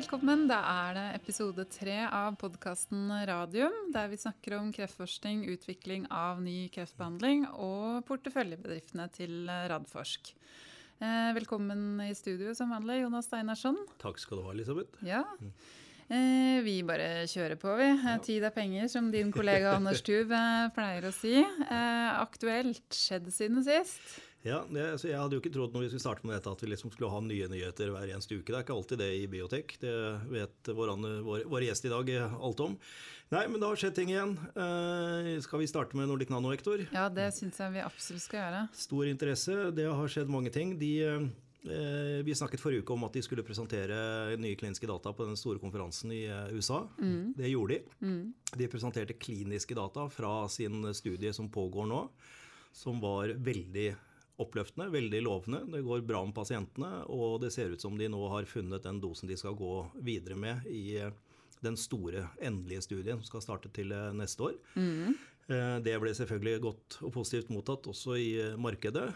velkommen. Da er det episode tre av podkasten Radium, der vi snakker om kreftforskning, utvikling av ny kreftbehandling og porteføljebedriftene til Radforsk. Eh, velkommen i studio som vanlig, Jonas Steinarsson. Takk skal du ha, Elisabeth. Ja. Eh, vi bare kjører på, vi. Tid er penger, som din kollega Anders Tuv eh, pleier å si. Aktuelt skjedd siden sist? Ja, det, så Jeg hadde jo ikke trodd når vi skulle starte med dette at vi liksom skulle ha nye nyheter hver eneste uke. Det er ikke alltid det i biotek. Det vet vår, vår, vår gjest i dag alt om. Nei, men det har skjedd ting igjen. Eh, skal vi starte med Nordic Nano, Hector? Ja, det syns jeg vi absolutt skal gjøre. Stor interesse. Det har skjedd mange ting. De, eh, vi snakket forrige uke om at de skulle presentere nye kliniske data på den store konferansen i uh, USA. Mm. Det gjorde de. Mm. De presenterte kliniske data fra sin studie som pågår nå, som var veldig oppløftende, veldig lovende. Det går bra med pasientene, og det ser ut som de nå har funnet den dosen de skal gå videre med i eh, den store, endelige studien som skal starte til eh, neste år. Mm. Det ble selvfølgelig godt og positivt mottatt også i markedet.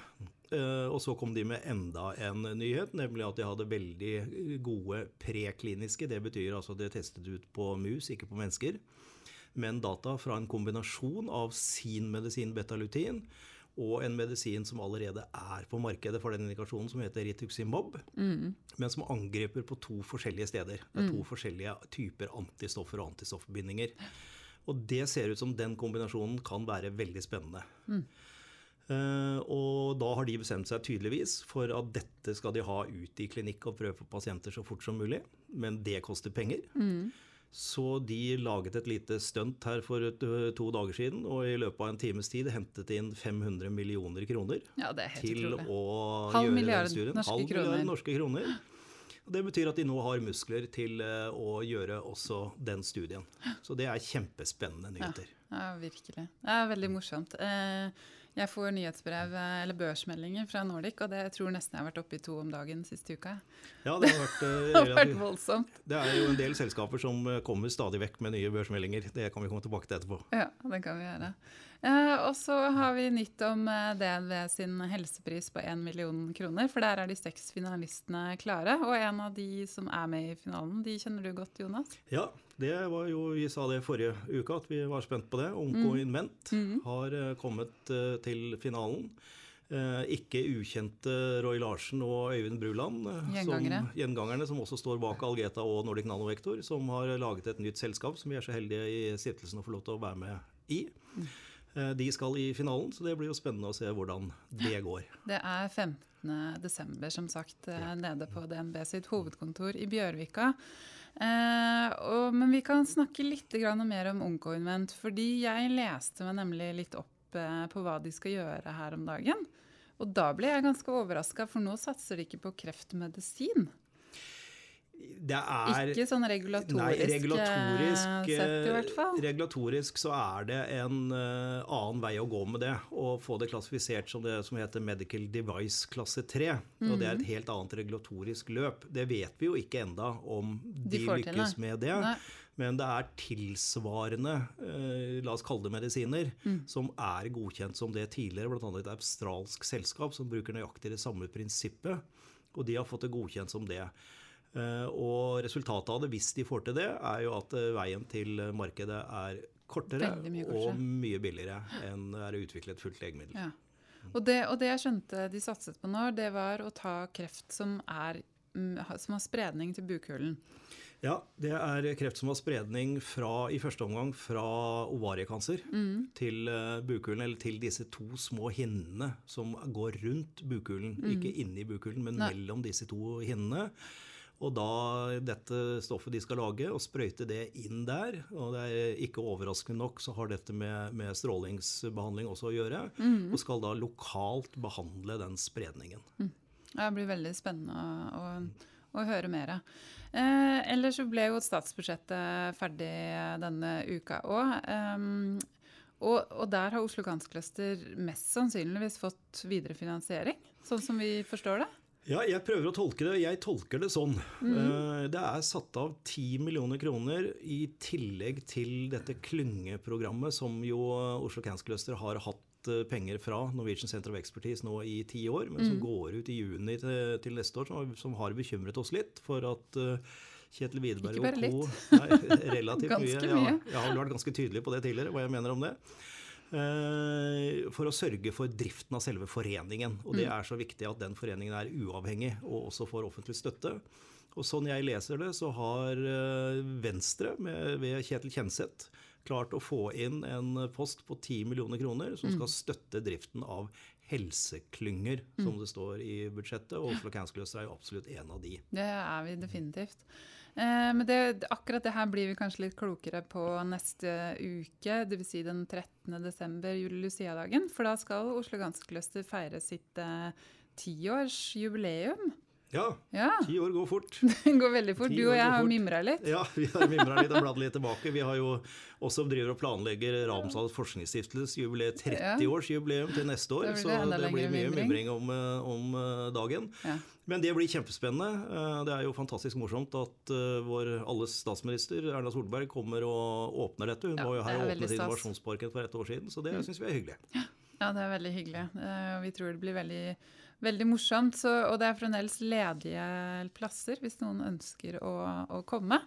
Og så kom de med enda en nyhet, nemlig at de hadde veldig gode prekliniske. Det betyr altså at de testet ut på mus, ikke på mennesker. Men data fra en kombinasjon av sin medisin betalutin og en medisin som allerede er på markedet for den indikasjonen, som heter rituximab, mm. men som angriper på to forskjellige steder. Det er to mm. forskjellige typer antistoffer og antistoffbindinger. Og det ser ut som den kombinasjonen kan være veldig spennende. Mm. Uh, og da har de bestemt seg tydeligvis for at dette skal de ha ut i klinikk og prøve på pasienter så fort som mulig. Men det koster penger. Mm. Så de laget et lite stunt her for to dager siden, og i løpet av en times tid hentet inn 500 millioner kroner ja, til utrolig. å Halv gjøre den studien. Halv milliard norske kroner. Det betyr at de nå har muskler til å gjøre også den studien. Så det er kjempespennende nyheter. Ja, ja virkelig. Det er veldig morsomt. Eh, jeg får nyhetsbrev eh, eller børsmeldinger fra Nordic, og det jeg tror nesten jeg har vært oppe i to om dagen siste uka. Ja, det har vært, uh, det har vært voldsomt. Det er jo en del selskaper som eh, kommer stadig vekk med nye børsmeldinger. Det kan vi komme tilbake til etterpå. Ja, det kan vi gjøre. Uh, og så har vi nytt om DNV sin helsepris på 1 million kroner. For der er de seks finalistene klare. Og en av de som er med i finalen, de kjenner du godt, Jonas? Ja, det var jo, Vi sa det forrige uke at vi var spent på det. Onko mm. Invent mm. har uh, kommet til finalen. Ikke ukjente Roy Larsen og Øyvind Bruland, Gjengangere. som, gjengangerne som også står bak Algeta og Nordic Nanovektor, som har laget et nytt selskap som vi er så heldige i stiftelsen å få lov til å være med i. Mm. De skal i finalen, så det blir jo spennende å se hvordan det går. Det er 15.12., som sagt, ja. nede på DNB sitt hovedkontor i Bjørvika. Eh, men vi kan snakke litt mer om Oncoinvent. Fordi jeg leste meg nemlig litt opp eh, på hva de skal gjøre her om dagen. Og da ble jeg ganske overraska, for nå satser de ikke på kreftmedisin. Det er, ikke sånn regulatorisk, nei, regulatorisk eh, sett, i hvert fall. Regulatorisk så er det en uh, annen vei å gå med det. Å få det klassifisert som det som heter Medical Device klasse 3. Mm. Og det er et mhm. helt annet regulatorisk løp. Det vet vi jo ikke enda om de, de lykkes med det. Nei. Men det er tilsvarende, la oss kalle det medisiner, mm. som er godkjent som det tidligere. Bl.a. et australsk selskap som bruker nøyaktig det samme prinsippet. Og de har fått det godkjent som det. Eh, og resultatet av det, hvis de får til det, er jo at eh, veien til markedet er kortere mye og mye billigere enn er å utvikle et fullt legemiddel. Ja. Og, det, og, det, jeg skjønte de satset på nå, det var å ta kreft som, er, mm, som har spredning til bukhulen. Ja, det er kreft som har spredning fra, i første omgang fra ovariekancer mm. til uh, bukhulen, eller til disse to små hinnene som går rundt bukhulen. Mm. Ikke inni bukhulen, men Nei. mellom disse to hinnene. Og da dette stoffet de skal lage, og sprøyte det inn der Og det er ikke overraskende nok så har dette med, med strålingsbehandling også å gjøre. Mm. Og skal da lokalt behandle den spredningen. Mm. Det blir veldig spennende å, å, å høre mer. Eh, ellers så ble jo statsbudsjettet ferdig denne uka òg. Um, og, og, der har Oslo Kanskløster mest sannsynligvis fått viderefinansiering, sånn som vi forstår det? Ja, jeg prøver å tolke det. Jeg tolker det sånn. Mm. Det er satt av 10 millioner kroner i tillegg til dette klyngeprogrammet som jo Oslo Cancer Cluster har hatt eh, penger fra Norwegian Center of Expertise nå i ti år, men som mm. går ut i juni til, neste år, som, har bekymret oss litt for at uh, Kjetil Widerberg Ikke bare og co. relativt Ganske mye. mye. Ja, jeg har vært ganske tydelig på det tidligere, hva jeg mener om det. Eh, For å sørge for driften av selve foreningen. Og Mm. det er så viktig at den foreningen er uavhengig og også får offentlig støtte. Og sånn jeg leser det, så har eh, Venstre med, ved Kjetil Kjenseth klart å få inn en post på 10 millioner kroner som Mm. skal støtte driften av helseklynger, Mm. som det står i budsjettet. Og Oslo Cancer Cluster er jo absolutt en av de. Det er vi definitivt. Eh, men det, akkurat det her blir vi kanskje litt klokere på neste uke, dvs. Si den 13. desember, Lucia-dagen. For da skal Oslo Cancer Cluster feire sitt eh, tiårsjubileum. Ja, Ja, ti år går fort. det går veldig fort. Du og jeg har mimra litt. Ja, vi har mimra litt og bladd litt tilbake. Vi har jo også driver og planlegger Ramsdals forskningsstiftelses jubileum, 30-årsjubileum til neste år. Så det blir mye mimring. om, eh, om eh, dagen. Ja. Men det blir kjempespennende. Eh, Det er jo fantastisk morsomt at vår alles statsminister Erna Solberg kommer og åpner dette. Hun Ja, var jo her er og åpnet. Mm. Innovasjonsparken for et år siden, så det syns vi er hyggelig. Ja, det er veldig hyggelig. Vi tror det blir veldig, veldig morsomt. Så, og det er fremdeles ledige plasser hvis noen ønsker å, å komme.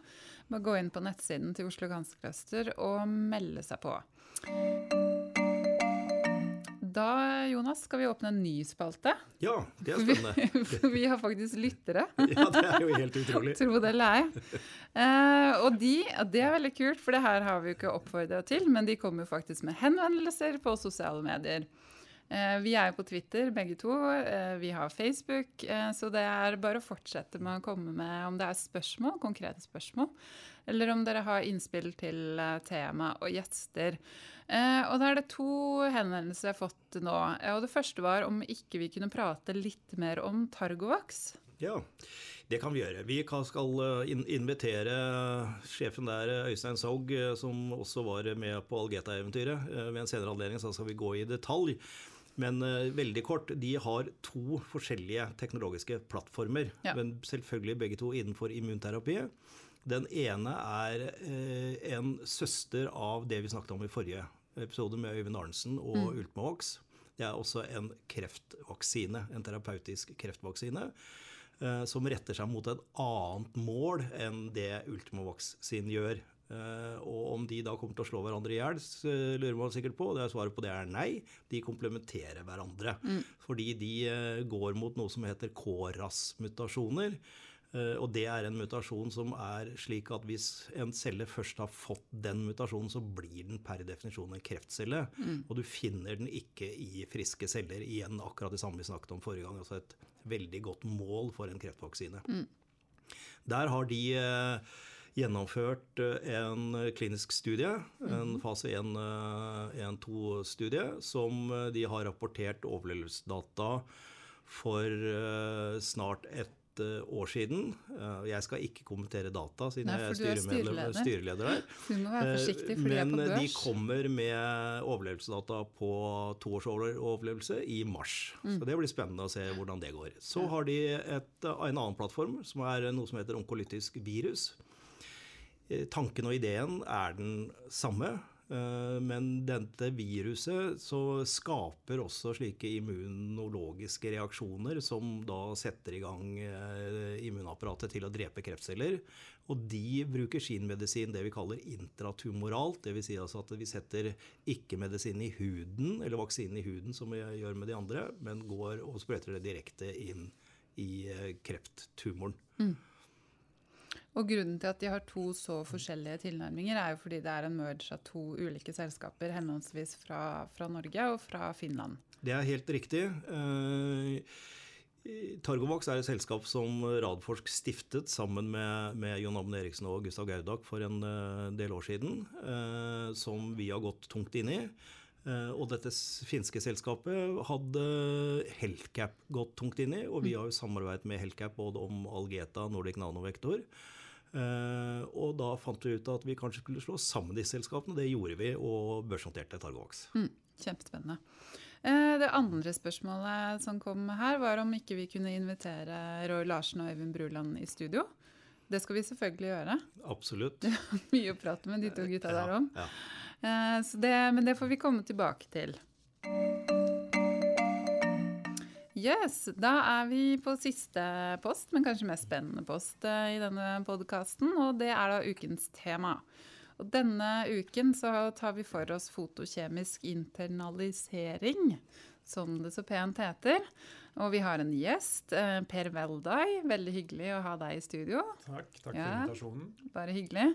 Bare gå inn på nettsiden til Oslo Ganskløster og melde seg på. Da, Jonas, skal vi åpne en ny spalte. Ja, det er spennende. For vi har faktisk lyttere. Ja, det er jo helt utrolig. Tro det eller ei. Eh, og de, det er veldig kult, for det her har vi jo ikke oppfordra til, men de kommer jo faktisk med henvendelser på sosiale medier. Eh, vi er jo på Twitter begge to, eh, vi har Facebook, eh, så det er bare å fortsette med å komme med om det er spørsmål, konkrete spørsmål, eller om dere har innspill til tema og gjester. Og da er det to henvendelser jeg har fått nå. Og det første var om ikke vi kunne prate litt mer om Targovax. Ja, det kan vi gjøre. Vi skal invitere sjefen der, Øystein Saug, som også var med på Algeta-eventyret. Ved en senere anledning så skal vi gå i detalj. Men eh, veldig kort, de har to forskjellige teknologiske plattformer. Ja. Men selvfølgelig begge to innenfor immunterapi. Den ene er eh, en søster av det vi snakket om i forrige episode med Øyvind Arnsen og Ultimovax. Det er også en kreftvaksine, en terapeutisk kreftvaksine. eh, Som retter seg mot et annet mål enn det Ultimovax sin gjør. Eh, Og om de da kommer til å slå hverandre i hjel, så lurer man sikkert på. Det er Svaret på det er nei. De komplementerer hverandre. Fordi de eh, går mot noe som heter KRAS-mutasjoner. Eh, Og det er en mutasjon som er slik at hvis en celle først har fått den mutasjonen, så blir den per definisjon en kreftcelle. Og du finner den ikke i friske celler. Igjen akkurat det samme vi snakket om forrige gang. Altså et veldig godt mål for en kreftvaksine. Der har de eh, gjennomført eh, en klinisk studie, en fase 1-2-studie, som eh, de har rapportert overlevelsesdata for eh, snart et eh, år siden. Eh, Jeg skal ikke kommentere data, siden Nei, jeg er er styreleder. styreleder der. Du må være forsiktig, for Men de er på Men de kommer med overlevelsesdata på toårsoverlevelse i mars. Mm. Så det blir spennende å se hvordan det går. Så har de et, en annen plattform, som er noe som heter onkolytisk virus. Eh, Tanken og ideen er den samme. eh, Men dette viruset så skaper også slike immunologiske reaksjoner som da setter i gang eh, immunapparatet til å drepe kreftceller. Og de bruker sin medisin, det vi kaller intratumoralt. Dvs. Si altså at vi setter ikke medisin i huden, eller vaksinen i huden som vi gjør med de andre, men går og sprøyter det direkte inn i krefttumoren. krefttumoren. Og grunnen til at de har to så forskjellige tilnærminger, er jo fordi det er en merge av to ulike selskaper, henholdsvis fra, fra Norge og fra Finland. Det er helt riktig. Eh, Targovax er et selskap som Radforsk stiftet sammen med, med Jon Amund Eriksen og Gustav Gaudak for en eh, del år siden, eh, som vi har gått tungt inn i. Og dette finske selskapet hadde Healthcap gått tungt inn i, og vi har jo samarbeidet med Healthcap både om Algeta, Nordic Nanovektor. Eh, og da fant vi ut at vi kanskje skulle slå sammen disse selskapene. Det gjorde vi, og børsnoterte Targovax. Mm, kjempespennende. Eh, Det andre spørsmålet som kom her, var om ikke vi kunne invitere Roy Larsen og Øyvind Bruland i studio. Det skal vi selvfølgelig gjøre. Absolutt. Det er Mye å prate med de to gutta der om. Ja. Eh, Så det, men det får vi komme tilbake til. Yes, Da er vi på siste post, men kanskje mest spennende post eh, i denne podkasten. Og det er da ukens tema. Og denne uken så tar vi for oss fotokjemisk internalisering, som det så pent heter. Og vi har en gjest, eh, Per Veldai. Veldig hyggelig å ha deg i studio. Takk, takk Ja. for invitasjonen. Bare hyggelig.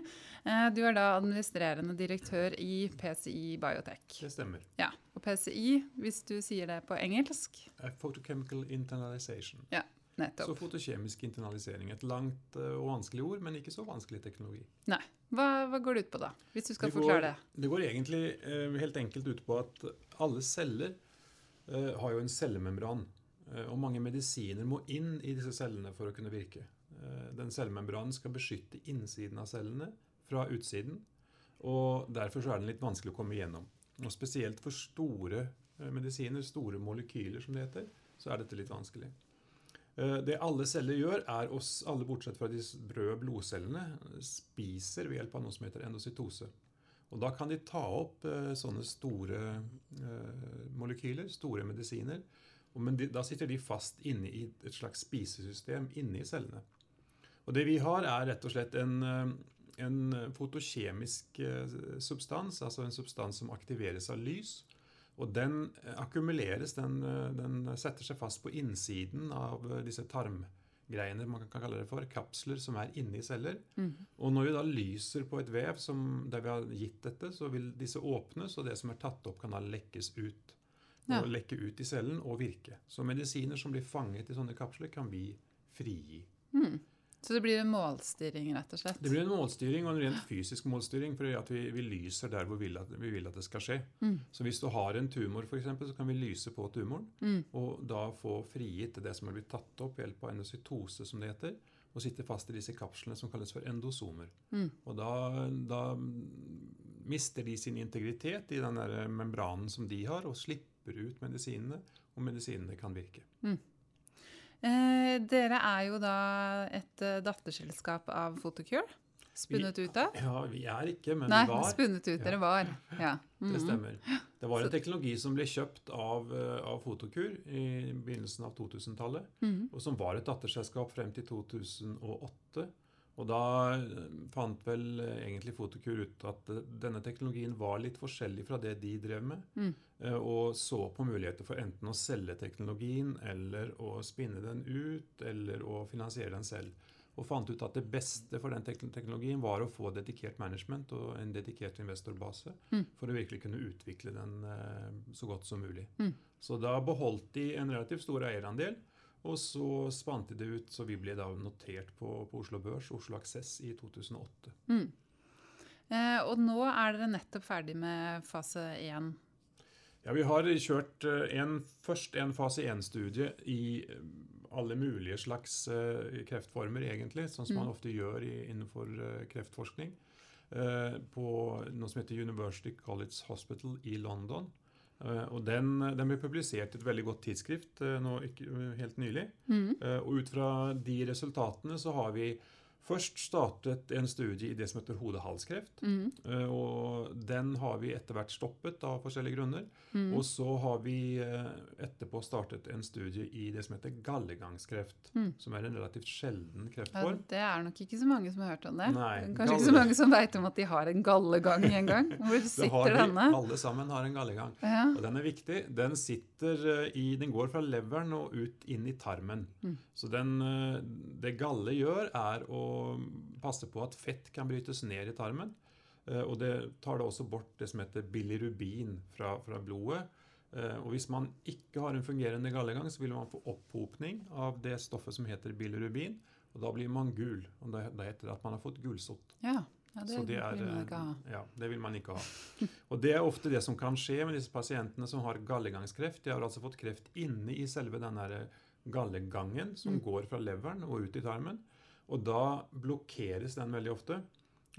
Eh, Du er da administrerende direktør i PCI Biotech. Det stemmer. Ja, Og PCI, hvis du sier det på engelsk Eh, Photochemical internalization. Ja, nettopp. Så fotokjemisk internalisering. Et langt og vanskelig ord, men ikke så vanskelig teknologi. Nei. Hva, hva går det ut på, da? Hvis du skal Det går- forklare det. Det går egentlig helt enkelt ut på at alle celler har jo en cellemembran. Eh, og mange medisiner må inn i disse cellene for å kunne virke. Eh, den cellemembranen skal beskytte innsiden av cellene fra utsiden. Og derfor er den litt vanskelig å komme igjennom. Og spesielt for store eh, medisiner, store molekyler som det heter, så er dette litt vanskelig. Eh, Det alle celler gjør, er oss alle bortsett fra de røde blodcellene, spiser ved hjelp av noe som heter endocytose. Og da kan de ta opp eh, sånne store eh, molekyler, store medisiner. Men de, da sitter de fast inne i et slags spisesystem inni cellene. Og det vi har, er rett og slett en, eh, en fotokjemisk substans, altså en substans som aktiveres av lys. Og den akkumuleres, den, den setter seg fast på innsiden av disse disse tarmgreiene, man kan kalle det for, kapsler som er inni celler. Og når vi da lyser på et vev som, der vi har gitt dette, så vil disse åpnes, og det som er tatt opp, kan da lekkes ut. Ja. Og lekke ut i cellen og virke. Så medisiner som blir fanget i sånne kapsler, kan vi frigi. Så det blir en målstyring, rett og slett? Det blir en målstyring og en rent fysisk målstyring, For at vi, vi lyser der hvor vi vil, at, vi vil at det skal skje. Så hvis du har en tumor, eksempel, så kan vi lyse på tumoren, og da få frigitt det som er blitt tatt opp ved hjelp av endocytose, som det heter, og sitte fast i disse kapslene som kalles for endosomer. Og da, da mister de sin integritet i den der membranen som de har, og slipper ut medisinene, og medisinene kan virke. Eh, dere er jo da et eh, datterselskap av Photocure. Spunnet ut av? Ja, vi er ikke, men Nei, vi var. spunnet ut. Dere var. Ja. Det Mhm. stemmer. Det var en teknologi som ble kjøpt av, eh, av Fotokur i begynnelsen av 2000-tallet, Mhm. og som var et datterselskap frem til 2008. Og da eh, fant vel eh, egentlig Fotokur ut at eh, denne teknologien var litt forskjellig fra det de drev med, Mm. og så på muligheter for enten å selge teknologien, eller å spinne den ut, eller å finansiere den selv. Og fant ut at det beste for den teknologien var å få dedikert management og en dedikert investorbase Mm. for å virkelig kunne utvikle den så godt som mulig. Mm. Så da beholdt de en relativt stor eierandel, og så spant de det ut, så vi ble da notert på, på Oslo Børs, Oslo Aksess, i 2008. Mm. Eh, og nå er dere nettopp ferdig med fase én. Ja, Vi har kjørt eh, en, først en fase 1-studie i eh, alle mulige slags eh, kreftformer, egentlig, sånn som man ofte gjør i, innenfor kreftforskning. eh, På noe som heter University College Hospital i London. Eh, Og den, den ble publisert i et veldig godt tidsskrift eh, nå eh, helt nylig. Mm. Og ut fra de resultatene så har vi først startet en studie i det som heter hode-halskreft. Eh, Og den har vi etter hvert stoppet av forskjellige grunner. Og så har vi eh, etterpå startet en studie i det som heter gallegangskreft. Som er en relativt sjelden Ja, det er nok ikke så mange som har hørt om det. Nei, Kanskje ikke så mange som veit om at de har en gallegang en gang. Hvor sitter har vi, denne? alle sammen har en gallegang. Ja. Og den er viktig. Den sitter eh, i Den går fra leveren og ut inn i tarmen. Så den, det galle gjør, er å passe på at fett kan brytes ned i tarmen. Eh, Og det tar da også bort det som heter bilirubin fra, fra blodet. Eh, Og hvis man ikke har en fungerende gallegang, så vil man få opphopning av det stoffet som heter bilirubin. Og da blir man gul. Og da, da heter det at man har fått gulsott. ja. ja det, det er, vil man ikke ha. eh, Ja, det vil man ikke ha. Og det er ofte det som kan skje med disse pasientene som har gallegangskreft. De har altså fått kreft inne i selve den gallegangen som går fra leveren og ut i tarmen. Og da blokkeres den veldig ofte.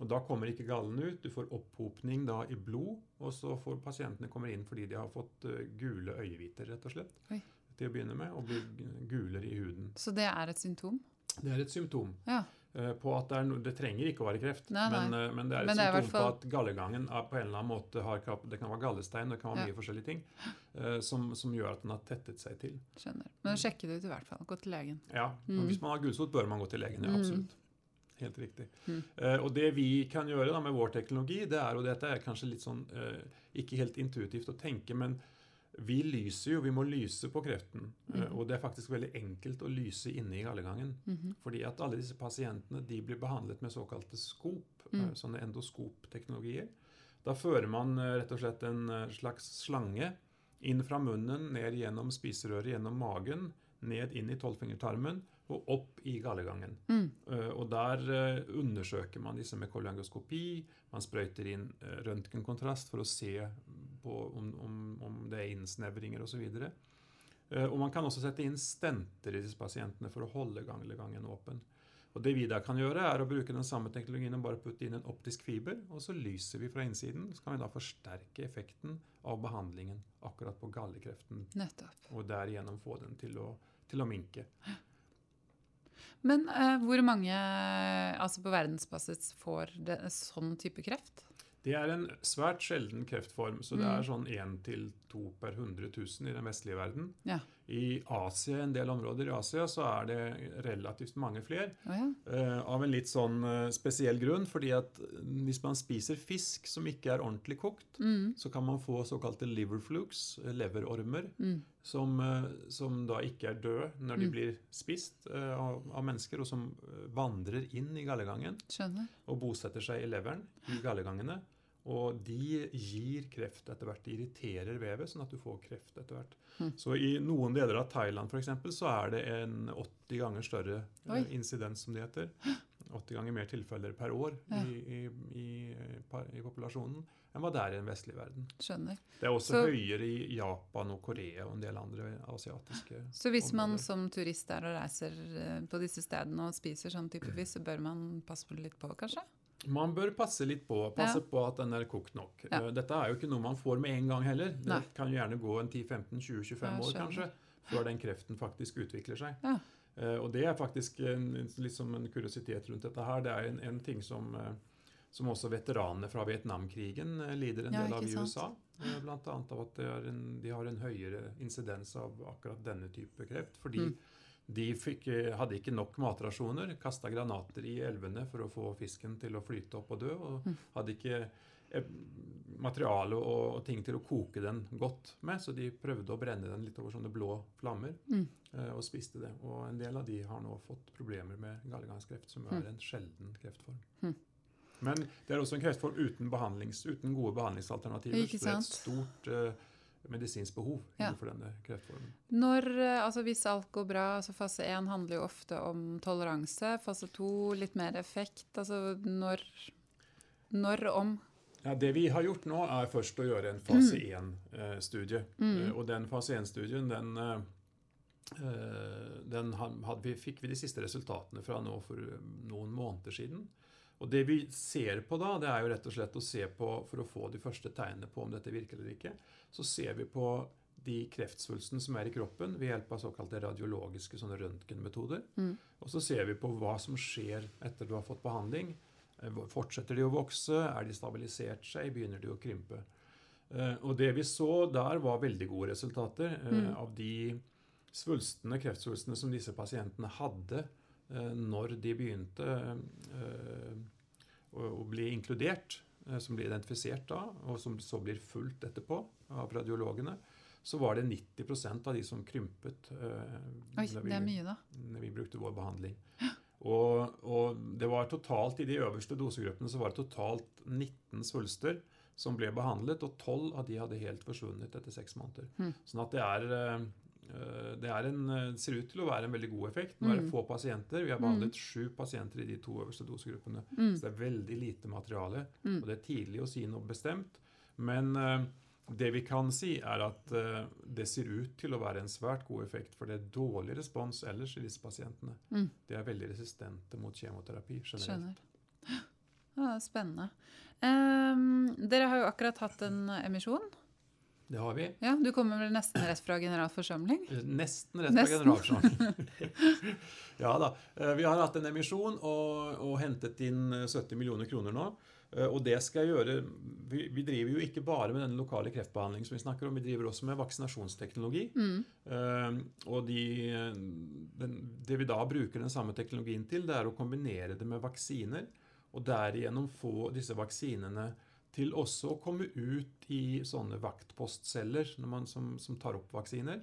Og da kommer ikke gallen ut. Du får opphopning da i blod, og så får pasientene kommer inn fordi de har fått eh, gule øyehviter, rett og slett. Oi. Til å begynne med, og blir gulere i huden. Så det er et symptom? Det er et symptom Ja. Eh, på at det no, Det trenger ikke å være kreft, Nei, nei. Men, eh, men det er et det er symptom fall- på at gallegangen er på en eller annen måte har Det kan være gallestein, det kan være Ja. mye forskjellige ting. eh, som, som gjør at den har tettet seg til. Skjønner. Men sjekke det ut i hvert fall. Gå til legen. Ja, Mm. Hvis man har gulsott, bør man gå til legen. Ja, Mm. absolutt. Helt riktig. Mm. Uh, og det vi kan gjøre da, med vår teknologi, det er, og dette er kanskje litt sånn uh, ikke helt intuitivt å tenke, men vi lyser jo, vi må lyse på kreften. Eh, Mhm. og det er faktisk veldig enkelt å lyse inne i gallegangen. Mhm. Fordi at alle disse pasientene de blir behandlet med såkalte skop, Mm. eh, sånne endoskopteknologier. Da fører man eh, rett og slett en slags slange inn fra munnen, ned gjennom spiserøret, gjennom magen, ned inn i tolvfingertarmen og opp i gallegangen. Mm. Og der undersøker man disse med kolongoskopi. Man sprøyter inn røntgenkontrast for å se på om, om, om det er innsnevringer osv. Og man kan også sette inn stenter i disse pasientene for å holde ganglegangen åpen. Og Det vi da kan gjøre, er å bruke den samme teknologien og bare putte inn en optisk fiber, og så lyser vi fra innsiden. Så kan vi da forsterke effekten av behandlingen akkurat på gallekreften, Nettopp. og derigjennom få den til å, til å minke. Men eh, hvor mange altså på verdensbasis får det, sånn type kreft? Det er en svært sjelden kreftform, så det Mm. er sånn 1 til 2 per 100 000 i den vestlige verden. Ja. I Asia, en del områder i Asia, så er det relativt mange flere. Oh, ja. uh, av en litt sånn uh, spesiell grunn, fordi at hvis man spiser fisk som ikke er ordentlig kokt, Mm. så kan man få såkalte liver flukes, eh, leverormer, Mm. som, uh, som da ikke er døde når de Mm. blir spist av, av mennesker, og som vandrer inn i gallegangen Skjønner. og bosetter seg i leveren, i gallegangene. Og de gir kreft etter hvert. De irriterer vevet, sånn at du får kreft etter hvert. Mm. Så i noen deler av Thailand for eksempel, så er det en 80 ganger større eh, Oi. insidens, som det heter. 80 ganger mer tilfeller per år Ja. i, i, i, i populasjonen enn hva det er i den vestlige verden. Skjønner. Det er også Så- høyere i Japan og Korea og en del andre asiatiske Så hvis man som turist er og reiser eh, på disse stedene og spiser sånn typevis, så bør man passe litt på, kanskje? Man bør passe litt på. Passe på at den er kokt nok. Ja. Eh, Dette er jo ikke noe man får med en gang heller. Det Nei. kan jo gjerne gå en 10-15-20-25 år kanskje, før den kreften faktisk utvikler seg. Ja. Eh, Og det er faktisk en, liksom en kuriositet rundt dette her. Det er en, en ting som, eh, som også veteranene fra Vietnamkrigen lider en Ja, del av i. USA. Bl.a. Av at de har en høyere insidens av akkurat denne type kreft. Fordi Mm. De fikk, eh, hadde ikke nok matrasjoner, kasta granater i elvene for å få fisken til å flyte opp og dø. Og Mm. hadde ikke eh, materiale og, ting til å koke den godt med, så de prøvde å brenne den litt over sånne blå flammer. Mm. eh, Og spiste det. Og en del av de har nå fått problemer med gallegangskreft, som Mm. er en sjelden kreftform. Mm. Men det er også en kreftform uten, uten gode behandlingsalternativer. Så det er et stort medisinsk behov Ja. innenfor denne kreftformen. Når, eh, altså Hvis alt går bra, altså fase 1 handler jo ofte om toleranse. Fase 2 litt mer effekt. Altså når, når om Ja, det vi har gjort nå, er først å gjøre en fase 1-studie. Mm. og den fase 1-studien, den, eh, eh, den vi, fikk vi de siste resultatene fra nå for eh, noen måneder siden. Og det vi ser på da, det er jo rett og slett å se på, for å få de første tegnene på om dette virker eller ikke, så ser vi på de kreftsvulstene som er i kroppen ved hjelp av såkalte radiologiske sånne røntgenmetoder. Mm. Og så ser vi på hva som skjer etter du har fått behandling. Eh, Fortsetter de å vokse? Er de stabilisert seg? Begynner de å krympe? Eh, Og det vi så der, var veldig gode resultater. eh, Mm. Av de svulstene, kreftsvulstene som disse pasientene hadde når de begynte å å bli inkludert, eh, som blir identifisert da, og som så blir fulgt etterpå av radiologene, så var det 90% av de som krympet eh, Oi, vi, det er mye, da. når vi brukte vår behandling. Og, og det var totalt i de øverste dosegruppene så var det totalt 19 svulster som ble behandlet, og 12 av de hadde helt forsvunnet etter seks måneder. Mm. Sånn at det er eh, det er en, det ser ut til å være en veldig god effekt. Nå er det Mm. få pasienter. Vi har behandlet sju pasienter i de to øverste dosegruppene. Mm. Så det er veldig lite materiale. Mm. Og det er tidlig å si noe bestemt. Men eh, det vi kan si, er at eh, det ser ut til å være en svært god effekt, for det er dårlig respons ellers i disse pasientene. Mm. De er veldig resistente mot kjemoterapi generelt. Skjønner. Ja, spennende. Um, dere har jo akkurat hatt en emisjon. Det har vi. Ja, Du kommer vel nesten rett fra generalforsamling? Nesten rett fra generalforsamling. ja da. Eh, Vi har hatt en emisjon og, og hentet inn eh, 70 millioner kroner nå. Eh, Og det skal jeg gjøre vi, vi driver jo ikke bare med den lokale kreftbehandlingen som vi snakker om, vi driver også med vaksinasjonsteknologi. Mm. og de, den, det vi da bruker den samme teknologien til, det er å kombinere det med vaksiner. Og derigjennom få disse vaksinene til også å komme ut i sånne vaktpostceller man, som, som tar opp vaksiner.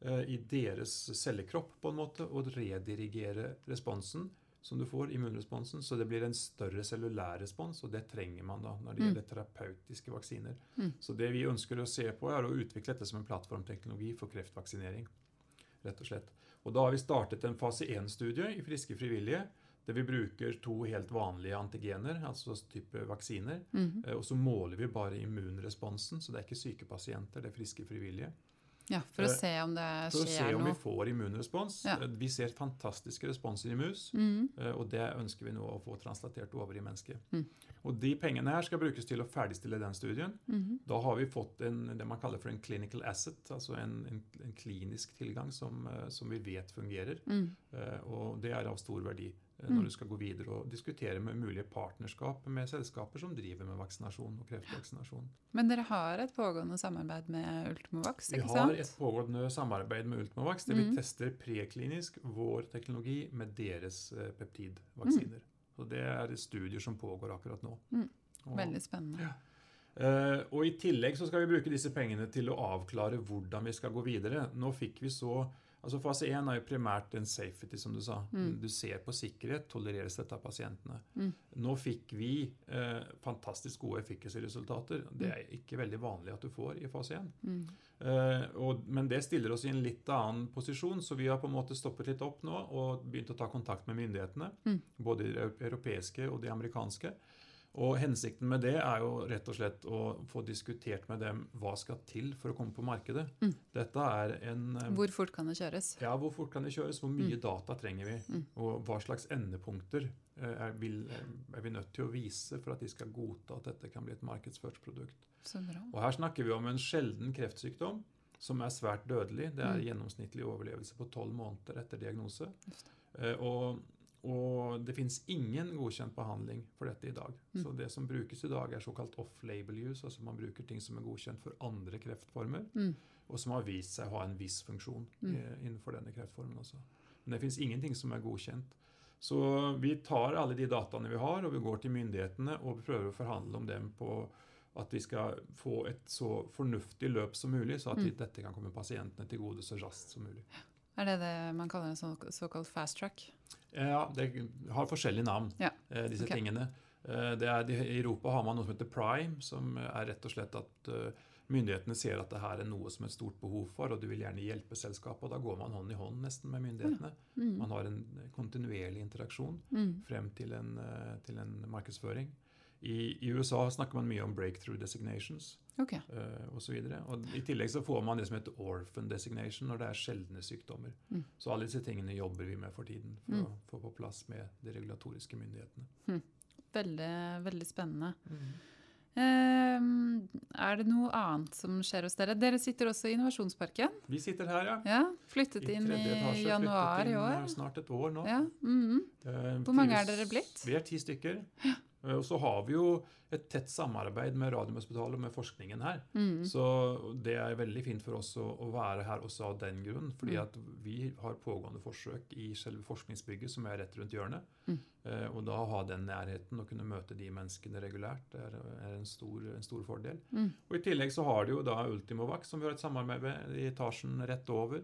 eh, I deres cellekropp, på en måte, og redirigere responsen som du får, immunresponsen, så det blir en større cellulær respons, og det trenger man da når det gjelder terapeutiske vaksiner. Så det vi ønsker å se på, er å utvikle dette som en plattformteknologi for kreftvaksinering. rett Og slett. Og da har vi startet en fase 1-studie i friske frivillige, der vi bruker to helt vanlige antigener, altså type vaksiner, eh, og så måler vi bare immunresponsen, så det er ikke syke pasienter, det er friske frivillige. Ja, For å Eh, se om det skjer noe. For å se om om vi får immunrespons. Ja. Eh, Vi ser fantastiske responser i mus, Mm. og det ønsker vi nå å få translatert over i mennesket. Mm. Og de pengene her skal brukes til å ferdigstille den studien. Mhm. Da har vi fått en, det man kaller for en clinical asset, altså en, en, en klinisk tilgang som, som vi vet fungerer. Mm. Og det er av stor verdi Mm. Når du skal gå videre og diskutere med mulige partnerskap med selskaper som driver med vaksinasjon og kreftvaksinasjon. Men dere har et pågående samarbeid med Ultimovax, Vi har sant? et pågående samarbeid med Ultimovax der Mm. vi tester preklinisk vår teknologi med deres peptidvaksiner. peptidvaksiner. Så Det er studier som pågår akkurat nå. Mm. Veldig spennende. Eh, og I tillegg så skal vi bruke disse pengene til å avklare hvordan vi skal gå videre. Nå fikk vi så, altså Fase 1 er jo primært en safety, som du sa. Mm. Du ser på sikkerhet, tolereres dette av pasientene. Mm. Nå fikk vi eh, fantastisk gode efficacy-resultater. Det er ikke veldig vanlig at du får i fase 1. Mm. Eh, og, men det stiller oss i en litt annen posisjon, så vi har på en måte stoppet litt opp nå og begynt å ta kontakt med myndighetene. Mm. Både de europeiske og de amerikanske. Og Hensikten med det er jo rett og slett å få diskutert med dem hva skal til for å komme på markedet. Mm. Dette er en eh, Hvor fort kan det kjøres? ja, Hvor fort kan det kjøres? Hvor mye data trenger vi? Mm. Og hva slags endepunkter eh, er, vil, er vi nødt til å vise for at de skal godta at dette kan bli et markedsført produkt? Og Her snakker vi om en sjelden kreftsykdom som er svært dødelig. Det er Mm. gjennomsnittlig overlevelse på tolv måneder etter diagnose. Just Eh, Og, og det finnes ingen godkjent behandling for dette i dag. Mm. Så det som brukes i dag, er såkalt off-label use. Altså man bruker ting som er godkjent for andre kreftformer, Mm. og som har vist seg å ha en viss funksjon Mm. eh, innenfor denne kreftformen også. Men det finnes ingenting som er godkjent. Så vi tar alle de dataene vi har, og vi går til myndighetene og prøver å forhandle om dem på at vi skal få et så fornuftig løp som mulig, så at Mm. dette kan komme pasientene til gode så raskt som mulig. Er det det man kaller en så, såkalt fast track? Ja, det har forskjellige navn, Ja, eh, disse okay. tingene. Eh, Det er, I Europa har man noe som heter prime, som er rett og slett at eh, myndighetene ser at det her er noe som er et stort behov for, og du vil gjerne hjelpe selskapet. og Da går man hånd i hånd nesten med myndighetene. Mm. Man har en kontinuerlig interaksjon Mm. frem til en, til en markedsføring. I, I USA snakker man mye om breakthrough designations okay. uh, osv. I tillegg så får man det som heter orphan designation når det er sjeldne sykdommer. Mm. Så alle disse tingene jobber vi med for tiden for Mm. å få på plass med de regulatoriske myndighetene. Veldig, veldig spennende. Uh, er det noe annet som skjer hos dere? Dere sitter også i Innovasjonsparken. Vi sitter her, ja. Ja, Flyttet I inn i etasje. januar inn i år. eh, Snart et år nå. Ja, Mm -hmm. uh, Hvor mange er dere blitt? Vi er ti stykker. Eh, Og så har vi jo et tett samarbeid med Radiumhospitalet og med forskningen her. Mm. Så det er veldig fint for oss å, å være her også av den grunn. Fordi Mm. at vi har pågående forsøk i selve forskningsbygget som er rett rundt hjørnet. Mm. Eh, og da å ha den nærheten og kunne møte de menneskene regulært er, er en, stor, en stor fordel. Mm. Og I tillegg så har de jo da Ultimovac, som vi har et samarbeid med i etasjen rett over.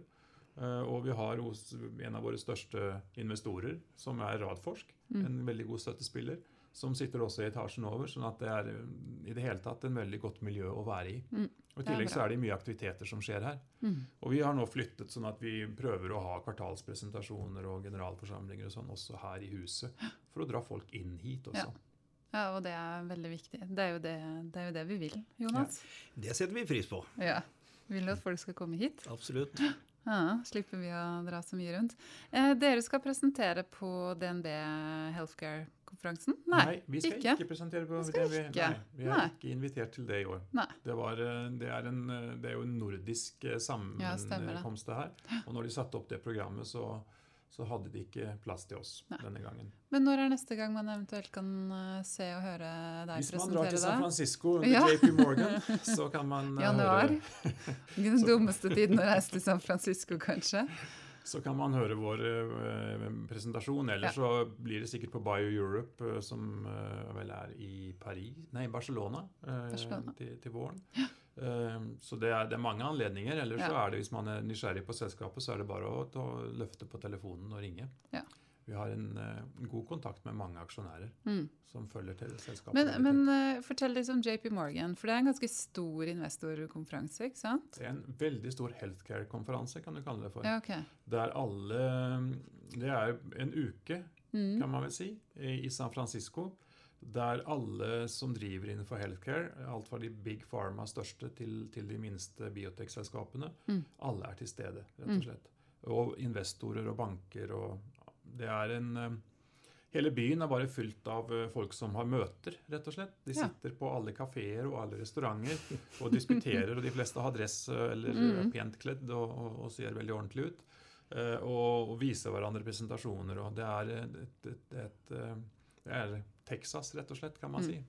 Uh, og vi har hos en av våre største investorer, som er Radforsk, Mm. en veldig god støttespiller, som sitter også i etasjen over. sånn at det er eh, i det hele tatt en veldig godt miljø å være i. Mm. Og I tillegg er så er det mye aktiviteter som skjer her. Mm. Og vi har nå flyttet sånn at vi prøver å ha kvartalspresentasjoner og generalforsamlinger og sånn også her i huset. For å dra folk inn hit også. Ja. Ja, og det er veldig viktig. Det er jo det, det, er jo det vi vil, Jonas. Det setter vi pris på. Ja. Vil du at folk skal komme hit? Absolutt. Ja, slipper vi å dra så mye rundt. Eh, dere skal presentere på DNB Healthcare-konferansen? Nei, vi skal ikke. ikke, presentere på. Vi, ikke. nei, vi er Nei. ikke invitert til det i år. Nei. Det, var, eh, det, er en, eh, det er jo en nordisk sammenkomst, Ja, det her. Og når de satte opp det programmet, så, så hadde de ikke plass til oss Nei. denne gangen. Men når er neste gang man eventuelt kan eh, se og høre deg Hvis man drar til San? Francisco under Ja. JP Morgan, så kan man eh, Januar? høre Den dummeste tiden å reise til San Francisco, kanskje? så kan man høre vår uh, presentasjon. Eller Ja. så blir det sikkert på Bio Europe, eh, som uh, vel er i Paris Nei, Barcelona, Barcelona. Til, til våren. Eh, så det er, det er mange anledninger. Eller så er det, hvis man er nysgjerrig på selskapet, så er det bare å ta, løfte på telefonen og ringe. Ja. Vi har en eh, god kontakt med mange aksjonærer Mm. som følger til selskapet. Men, men eh, fortell litt om JP Morgan, for det er en ganske stor investorkonferanse, ikke sant? det er en veldig stor healthcare-konferanse, kan du kalle det for. Ja, okay. Der alle Det er en uke Mm. kan man vel si, i San Francisco. Der alle som driver innenfor healthcare, alt fra de big pharma største til, til de minste biotekselskapene, Mm. alle er til stede, rett Mm. og slett. Og investorer og banker og Det er en eh, Hele byen er bare fylt av eh, folk som har møter, rett og slett. De Ja. sitter på alle kafeer og alle restauranter og diskuterer, og de fleste har dress eh, eller Mm. er pent kledd og, og, og ser veldig ordentlig ut. Og, og viser hverandre presentasjoner. og Det er et, et, et, et det Texas, rett og slett, kan man Mm. si.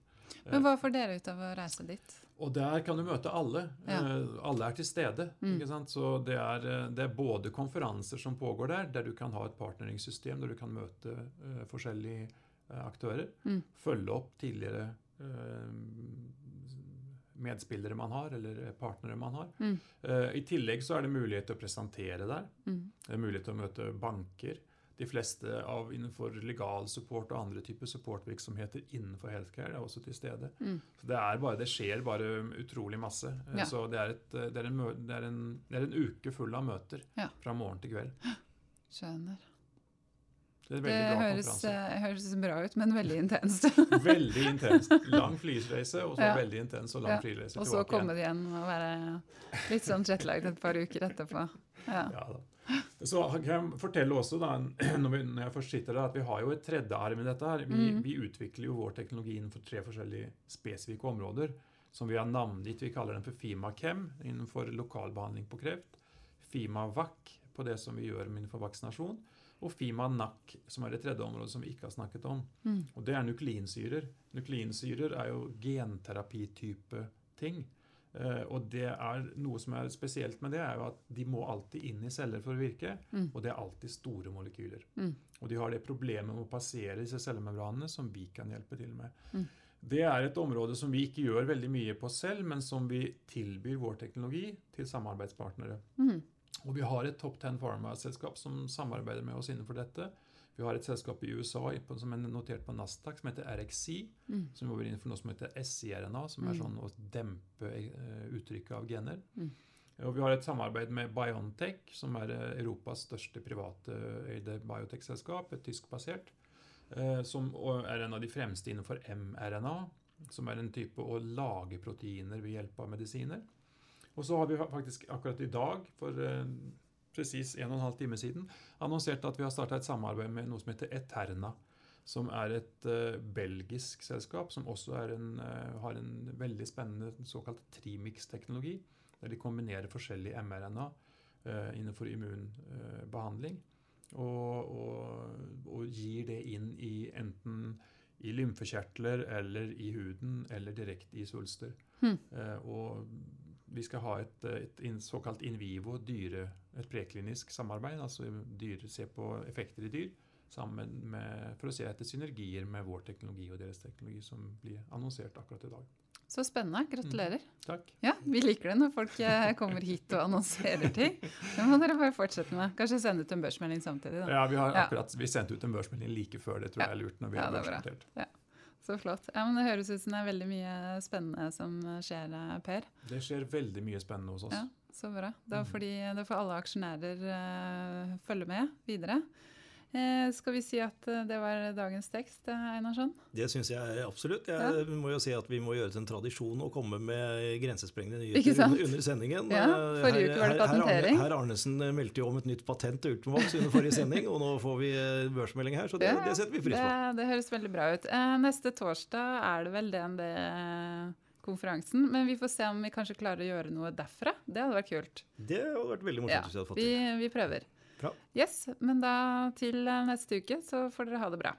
Men hva får dere ut av å reise dit? Og der kan du møte alle. Ja. Eh, alle er til stede. Mm. Så det er, eh, det er både konferanser som pågår der, der du kan ha et partneringssystem, der du kan møte uh, forskjellige uh, aktører. Mm. Følge opp tidligere uh, medspillere man har, eller partnere man har. Mm. Eh, I tillegg så er det mulighet til å presentere der. Mm. Det er mulighet til å møte banker. De fleste av innenfor legal support og andre typer supportvirksomheter innenfor healthcare er også til stede. Mm. Så det, bare, det skjer bare utrolig masse. Eh, Ja. Så det er, et, det, er en, det, er en, det er en uke full av møter Ja. fra morgen til kveld. Skjønner. Det Det høres, eh, høres bra ut, men veldig intenst. Veldig intenst. Lang flyreise, og så Ja. veldig intens og lang Ja. flyreise Og så tilbake komme igjen og være litt sånn jetlagd et par uker etterpå. Ja. Ja, da. Så kan jeg fortelle også, da, når, vi, når jeg først sitter der, at vi har jo et tredje arm i dette. her. Vi, Mm. vi utvikler jo vår teknologi innenfor tre forskjellige spesifikke områder. Som vi har navngitt. Vi kaller den for FIMA-KEM innenfor lokalbehandling på kreft. FIMA-VAC på det som vi gjør innenfor vaksinasjon. Og FIMA-NAC, som er det tredje området som vi ikke har snakket om. Mm. Og det er nukleinsyrer. Nukleinsyrer er jo genterapitype ting. Eh, og det er noe som er spesielt med det, er jo at de må alltid inn i celler for å virke. Mm. Og det er alltid store molekyler. Mm. Og de har det problemet med å passere disse cellemembranene som vi kan hjelpe til med. Mm. Det er et område som vi ikke gjør veldig mye på selv, men som vi tilbyr vår teknologi til samarbeidspartnere. Mm. Og vi har et Top 10 Pharma-selskap som samarbeider med oss innenfor dette. Vi har et selskap i USA som er notert på Nasdaq, som heter RXC, Mm. som jobber innenfor noe som heter SIRNA, som er Mm. sånn å dempe eh, uttrykket av gener. Mm. Og vi har et samarbeid med Biontech, som er eh, Europas største private eide biotech-selskap, et tyskbasert, eh, som er en av de fremste innenfor mRNA, som er en type å lage proteiner ved hjelp av medisiner. Og så har vi faktisk akkurat i dag, for eh, presis en og en halv time siden, annonsert at vi har starta et samarbeid med noe som heter Eterna. Som er et uh, belgisk selskap som også en, uh, har en veldig spennende såkalt trimix-teknologi. Der de kombinerer forskjellig mRNA uh, innenfor immunbehandling. og, og, og gir det inn i enten i lymfekjertler eller i huden eller direkte i svulster. Hmm. Eh, og vi skal ha et, et in, såkalt in vivo dyre, et preklinisk samarbeid. altså dyr, Se på effekter i dyr sammen med, for å se etter synergier med vår teknologi og deres teknologi, som blir annonsert akkurat i dag. Så spennende. Gratulerer. Takk. Ja, Vi liker det når folk eh, kommer hit og annonserer ting. Det må dere bare fortsette med. Kanskje sende ut en børsmelding samtidig. da. Ja, Vi har Ja. akkurat, vi sendte ut en børsmelding like før. Det tror jeg er lurt når vi Ja, har det Ja. Så flott. Ja, men Det høres ut som det er veldig mye spennende som skjer, eh, Per. Det skjer veldig mye spennende hos oss. Ja, Så bra. Da Mhm. får, de, får alle aksjonærer uh, følge med videre. Eh, skal vi si at eh, det var dagens tekst, eh, Einarsson? Det syns jeg absolutt. Jeg Ja. må jo si at vi må gjøre det til en tradisjon å komme med grensesprengende nyheter under, sendingen. Ja, Eh, forrige uke var det patentering. Herr Arne, Arnesen eh, meldte jo om et nytt patent til Ultimovax under forrige sending, og nå får vi eh, børsmelding her, så det, Ja, det setter vi pris på. Det, det høres veldig bra ut. Eh, neste torsdag er det vel DNB-konferansen, men vi får se om vi kanskje klarer å gjøre noe derfra. Det hadde vært kult. Det hadde vært veldig morsomt Ja, hvis vi hadde fått vi, til. vi prøver. Bra. Yes, men da til neste uke så får dere ha det bra.